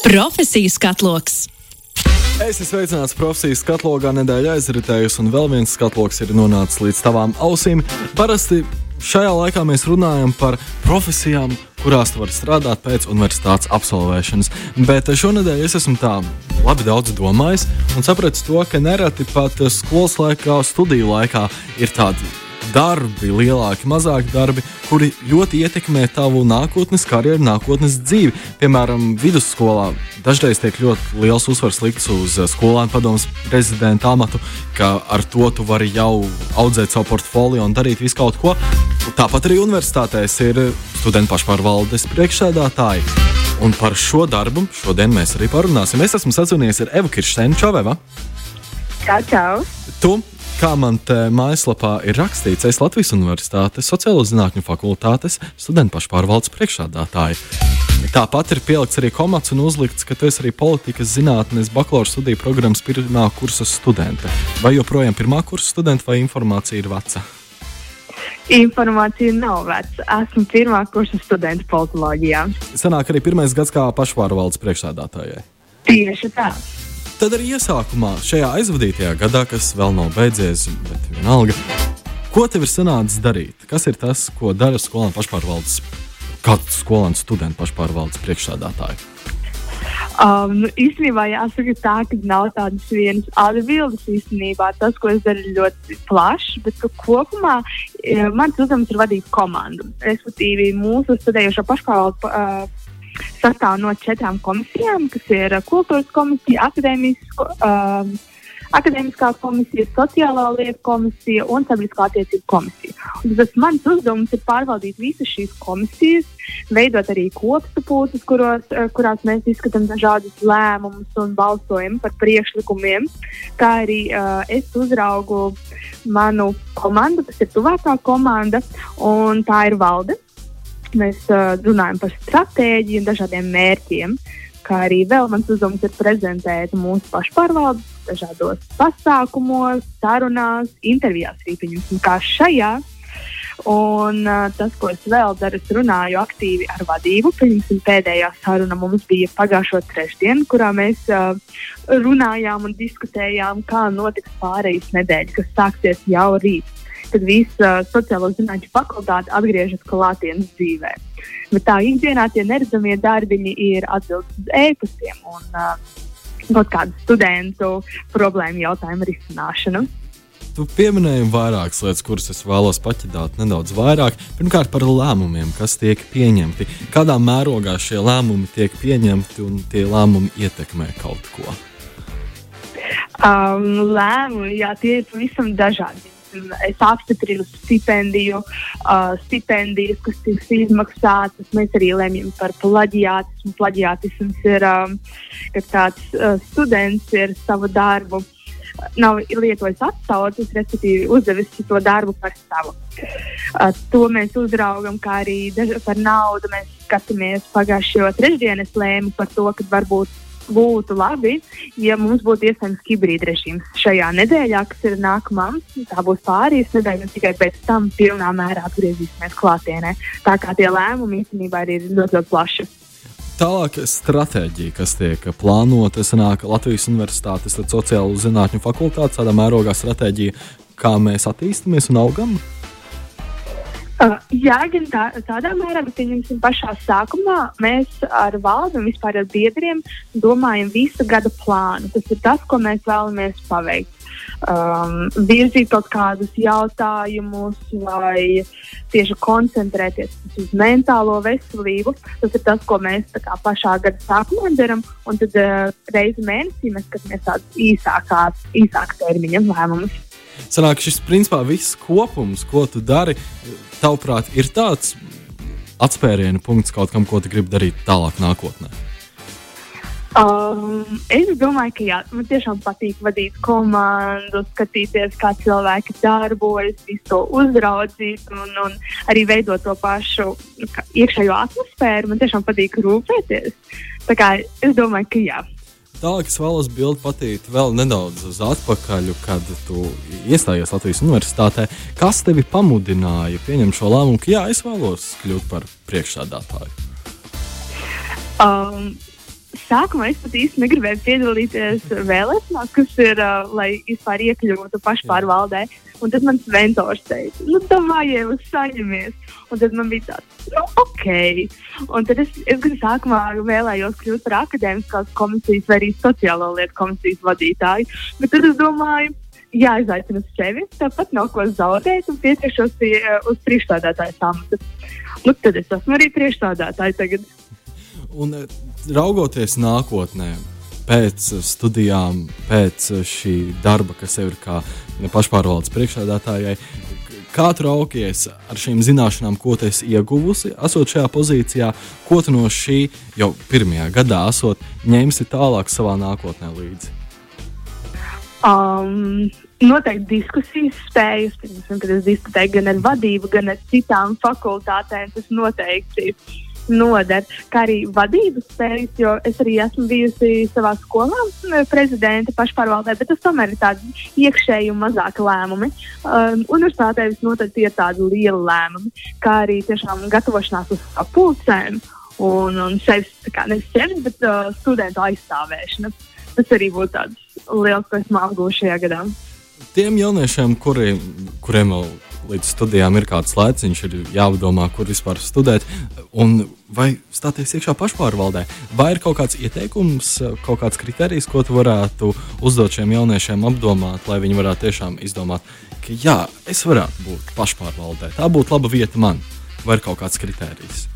Profesijas katloks. Es esmu sveicināts profesijas katlogā, nedēļa aizritējusi, un vēl viens katloks ir nonācis līdz tavām ausīm. Parasti šajā laikā mēs runājam par profesijām, kurās tu vari strādāt pēc universitātes absolvēšanas. Bet šonadēļ es esmu tā labi daudz domājis un sapratu to, ka nereti pat skolas laikā, studiju laikā ir tādi darbi, lielāki, mazāki darbi, kuri ļoti ietekmē tavu nākotnes karjeru, nākotnes dzīvi. Piemēram, vidusskolā dažreiz tiek ļoti liels uzsvars likts uz eh, skolēnu padomus prezidenta amatu, ka ar to tu vari jau audzēt savu portfolio un darīt visu kaut ko. Tāpat arī universitātēs ir studentu pašpārvaldes priekšsēdētāji. Un par šo darbu šodien mēs arī parunāsim. Es esmu sazvanījies ar Evu Kirstēnu Čaveva. Čau, čau! Tu Kā man te mājaslapā ir rakstīts, es Latvijas Universitātes Sociālo zinātņu fakultātes studentu pašpārvaldes priekšsādātāja. Tāpat ir pielikts arī komats un uzlikts, ka tu esi arī politikas zinātnes bakalaura studiju programmas pirmā kursa studente. Vai joprojām pirmā kursa studente vai informācija ir veca? Informācija nav veca. Esmu pirmā kursa studenta politoloģijā. Sanāk arī pirmais gads kā pašpārvaldes priekšsādātājai. Tieši tā. Tad arī iesākumā, šajā aizvadītajā gadā, kas vēl nav beidzies, bet vienalga, ko tev ir sanācis darīt? Kas ir tas, ko dara skolēnu pašpārvaldes, kāds skolēnu studentu pašpārvaldes priekšsādātāji? Um, īstenībā jāsaka, tā, ka nav tādas vienas atbildes. Īstenībā tas, ko es daru, ir ļoti plašs, bet kopumā e, mans uzdevums ir vadīt komandu. Respektīvi, mūsu studējošo pašpārvaldu sastāv no četrām komisijām, kas ir uh, kultūras komisija, uh, akadēmiskā komisija, sociālā lieta komisija un sabiedriskā attiecību komisija. Un tas mans uzdevums ir pārvaldīt visas šīs komisijas, veidot arī kopsapulces, kuros, uh, kurās mēs izskatām dažādus lēmumus un balsojam par priekšlikumiem. Kā arī uh, es uzraugu manu komandu, kas ir tuvākā komanda, un tā ir valde Mēs uh, runājam par stratēģiju un dažādiem mērķiem, kā arī vēl mans uzdevums ir prezentēt mūsu pašpārvaldes dažādos pasākumos, sarunās, intervijās, rīpiņos, kā šajā. Un uh, tas, ko es vēl daru, es runāju aktīvi ar vadību. Piemēram, pēdējā saruna mums bija pagājušo trešdienu, kurā mēs uh, runājām un diskutējām, kā notiks pārējais nedēļa, kas sāksies jau rīt kad visa sociālo zinātņu fakultāte atgriežas klātienes dzīvē. Bet tā ikdienā tie neredzamie darbiņi ir atbildes uz e-pastiem un uh, kaut kādu studentu problēmu jautājumu risināšanu. Tu pieminēji vairākas lietas, kuras es vēlos paķidāt nedaudz vairāk. Pirmkārt, par lēmumiem, kas tiek pieņemti. Kādā mērogā šie lēmumi tiek pieņemti un tie lēmumi ietekmē kaut ko? Um, lēmumi, jā, tie ir pavisam dažādi es apstiprinu stipendiju, uh, stipendijas, kas tiks izmaksātas. Mēs arī lemjam par plaģiātismu. Plaģiātisms ir, um, kad kāds uh, students ir savu darbu. Nav lietojis atsauces, respektīvi, uzdevis to darbu par savu. Uh, to mēs uzraugam, kā arī par naudu. Mēs skatāmies pagājušajā trešdienā. Es lēmu par to, ka varbūt būtu labi, ja mums būtu iespējams hibrīda režīms šajā nedēļā, kas ir nākamā. Tā būs pārējais nedēļa, un tikai pēc tam pilnā mērā atgriezīsimies klātienē. Tā kā tie lēmumi īstenībā ir ļoti, ļoti plaši. Tālāk, stratēģija, kas tiek plānota, sanāk Latvijas Universitātes sociālo zinātņu fakultātes, tādā mērogā stratēģija, kā mēs attīstāmies un augam. Uh, jā, gan tā, tādā mērā, bet pieņemsim pašā sākumā mēs ar valdi un vispār ar biedriem domājam visu gada plānu. Tas ir tas, ko mēs vēlamies paveikt. Um, virzīt kaut kādus jautājumus vai tieši koncentrēties uz mentālo veselību. Tas ir tas, ko mēs kā, pašā gada sākumā darām. Un tad uh, reizi mēnesī mēs skatāmies tādus īsākās, īsāka termiņa lēmumus. Sanāk, šis principā viss kopums, ko tu dari, tavuprāt, ir tāds atspērienu punkts kaut kam, ko tu gribi darīt tālāk nākotnē? Um, es domāju, ka jā, man tiešām patīk vadīt komandu, skatīties, kā cilvēki darbojas, visu to uzraudzīt un, un arī veidot to pašu iekšējo atmosfēru. Man tiešām patīk rūpēties. Tā kā es domāju, ka jā. Tālāk es vēlos bildi patīt vēl nedaudz uz atpakaļ, kad tu iestājies Latvijas universitātē. Kas tevi pamudināja pieņemt šo lēmumu, ka jā, es vēlos kļūt par priekšsādātāju? Um, sākumā es pat īsti negribēju piedalīties vēlēšanās, kas ir, uh, lai vispār iekļūtu pašpārvaldē. Un tad mans mentors teica, nu, tā vajag saņemies. Un tad man bija tāds, nu, ok. Un tad es, es gan sākumā vēlējos kļūt par akadēmiskās komisijas vai arī sociālo lietu komisijas vadītāju. Bet tad es domāju, jāizaicina sevi, tāpat nav ko zaudēt un pieteikšos pie, uz priekšstādātāja amata. Nu, tad es esmu arī priekšstādātāja tagad. Un raugoties nākotnē, pēc studijām, pēc šī darba, kas ir kā pašpārvaldes priekšstādātājai, kā tu raukies ar šīm zināšanām, ko tu esi ieguvusi, esot šajā pozīcijā, ko tu no šī jau pirmajā gadā esot ņemsi tālāk savā nākotnē līdzi? Um, noteikti diskusijas spējas, piemēram, kad es diskutēju gan ar vadību, gan ar citām fakultātēm, tas noteikti noder, kā arī vadības spējas, jo es arī esmu bijusi savā skolā prezidenta pašpārvaldē, bet tas tomēr ir tādi iekšēji un mazāki lēmumi. Um, universitātē noteikti ir tādi lieli lēmumi, kā arī tiešām gatavošanās uz sapulcēm un, un sevis, kā nevis sevis, bet uh, studentu aizstāvēšana. Tas arī būtu tāds liels, ko esmu apgūlis šajā gadā. Tiem jauniešiem, kuri, kuriem vēl līdz studijām ir kāds lēciņš, ir jādomā, kur vispār studēt, un vai stāties iekšā pašpārvaldē. Vai ir kaut kāds ieteikums, kaut kāds kriterijs, ko tu varētu uzdot šiem jauniešiem apdomāt, lai viņi varētu tiešām izdomāt, ka jā, es varētu būt pašpārvaldē, tā būtu laba vieta man, vai ir kaut kāds kriterijs?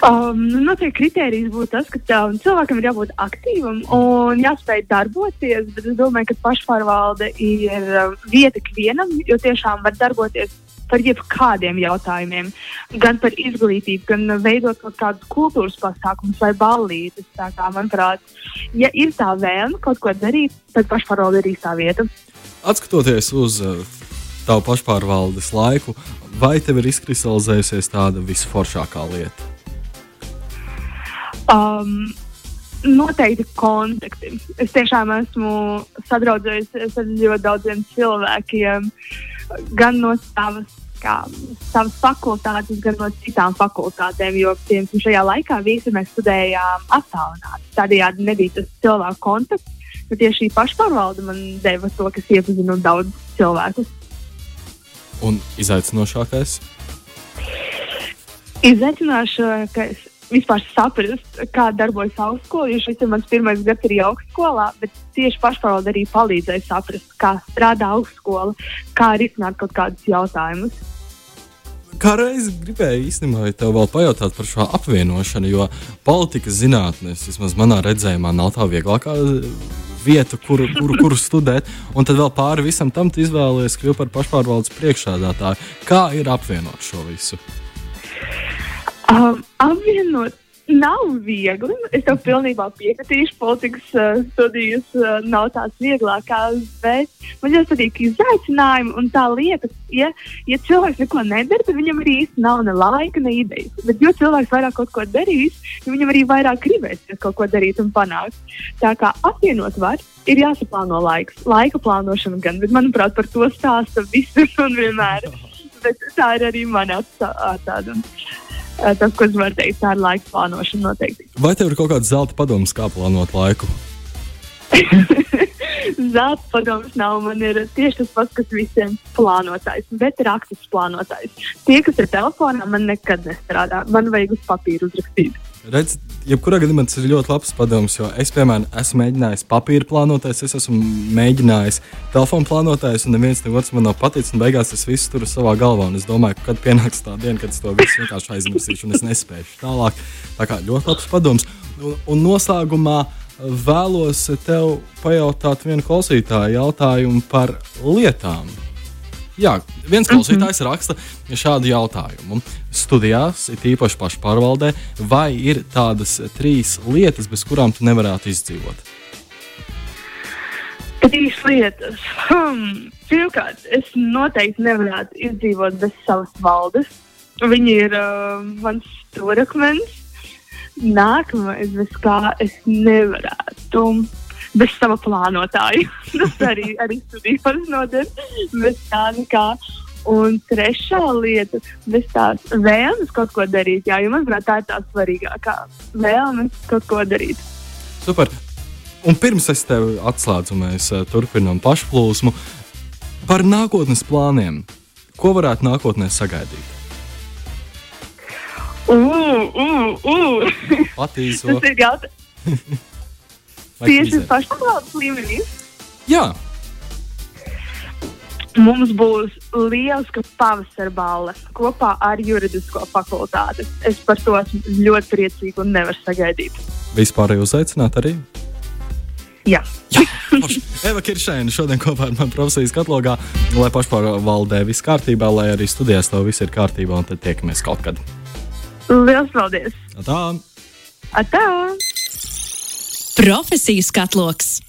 Um, nu, noteikti kriterijs būtu tas, ka um, cilvēkam ir jābūt aktīvam un jāspēj darboties. Bet es domāju, ka pašpārvalde ir um, vieta ikvienam, jo tiešām var darboties par jebkādiem jautājumiem. Gan par izglītību, gan veidot kaut kādus kultūras pasākumus vai ballītes. Tā kā, manuprāt, ja ir tā vēlme kaut ko darīt, tad pašpārvalde ir īstā vieta. Atskatoties uz uh, tavu pašpārvaldes laiku, vai tev ir izkristalizējusies tāda visforšākā lieta? Um, noteikti kontakti. Es tiešām esmu sadraudzējusies ar ļoti daudziem cilvēkiem, gan no savas, kā, savas fakultātes, gan no citām fakultātēm. Jo piemēram, šajā laikā visi mēs studējām attālināti. Tādējādi nebija tas cilvēku kontakts, bet tieši šī pašpārvalde man deva to, kas iepazinu daudz cilvēku. Un izaicinošākais? Izaicinošākais vispār saprast, kā darbojas augstskola. Jo šis ir mans pirmais gads arī augstskolā, bet tieši pašpārvalde arī palīdzēja saprast, kā strādā augstskola, kā risināt kaut kādus jautājumus. Kā reiz gribēju īstenībā te vēl pajautāt par šo apvienošanu, jo politikas zinātnēs, vismaz manā redzējumā, nav tā vieglākā vieta, kuru, kuru, kuru studēt. Un tad vēl pāri visam tam izvēlējies kļūt par pašpārvaldes priekšsādātāju. Kā ir apvienot šo visu? Um, apvienot nav viegli. Es tev pilnībā piekritīšu, politikas uh, studijas uh, nav tās vieglākās, bet man ļoti patīk izaicinājumi un tā lieta, ja, ja cilvēks neko nedara, tad viņam arī īsti nav ne laika, ne idejas. Bet, jo cilvēks vairāk kaut ko darīs, jo viņam arī vairāk gribēsies kaut ko darīt un panākt. Tā kā apvienot var, ir jāsaplāno laiks, laika plānošana gan, bet manuprāt, par to stāsta visur un vienmēr. Bet tā ir arī mana tāda tas, ko es varu teikt, tā ir laika plānošana noteikti. Vai tev ir kaut kāds zelta padoms, kā plānot laiku? zelta padoms nav. Man ir tieši tas pats, kas visiem plānotājs, bet rakstus plānotājs. Tie, kas ir telefonā, man nekad nestrādā. Man vajag uz papīra uzrakstīt. Redz, jebkurā gadījumā tas ir ļoti labs padoms, jo es, piemēram, esmu mēģinājis papīra plānotājs, es esmu mēģinājis telefonu plānotājs, un neviens no otrs man nav paticis. Beigās es visu turu savā galvā, un es domāju, ka kad pienāks tā diena, kad es to visu vienkārši aizmirsīšu, un es nespēšu tālāk. Tā kā ļoti labs padoms. Un, un noslēgumā vēlos tev pajautāt vienu klausītāju jautājumu par lietām Jā, viens mhm. klausītājs mm -hmm. raksta šādu jautājumu. Studijās, it īpaši pašpārvaldē, vai ir tādas trīs lietas, bez kurām tu nevarētu izdzīvot? Trīs lietas. Hmm. Pirmkārt, es noteikti nevarētu izdzīvot bez savas valdes. Viņa ir uh, mans stūrakmens. Nākamais, bez kā es nevarētu bez sava plānotāja. Tas arī, arī studijas noder. Bez tā nekā. Un trešā lieta - bez tās vēlmes kaut ko darīt. Jā, jo manuprāt, tā ir tā svarīgākā vēlme kaut ko darīt. Super. Un pirms es tevi atslēdzu, mēs uh, turpinām pašplūsmu par nākotnes plāniem. Ko varētu nākotnē sagaidīt? Uh, uh, uh. Patīso. Tas ir jautājums tieši pašpavaldes līmenī. Jā, Mums būs liels pavasara balva kopā ar juridisko fakultāti. Es par to esmu ļoti priecīga un nevaru sagaidīt. vispār jau uzaicināt arī. Jā. Forši. Eva Kiršēna šodien kopā ar mani profesijas katalogā, lai pašpārvaldē viss kārtībā, lai arī studijās to viss ir kārtībā, un tad tiekamies kaut kad. Liels paldies! Tā! Atā! Profesijas katloks.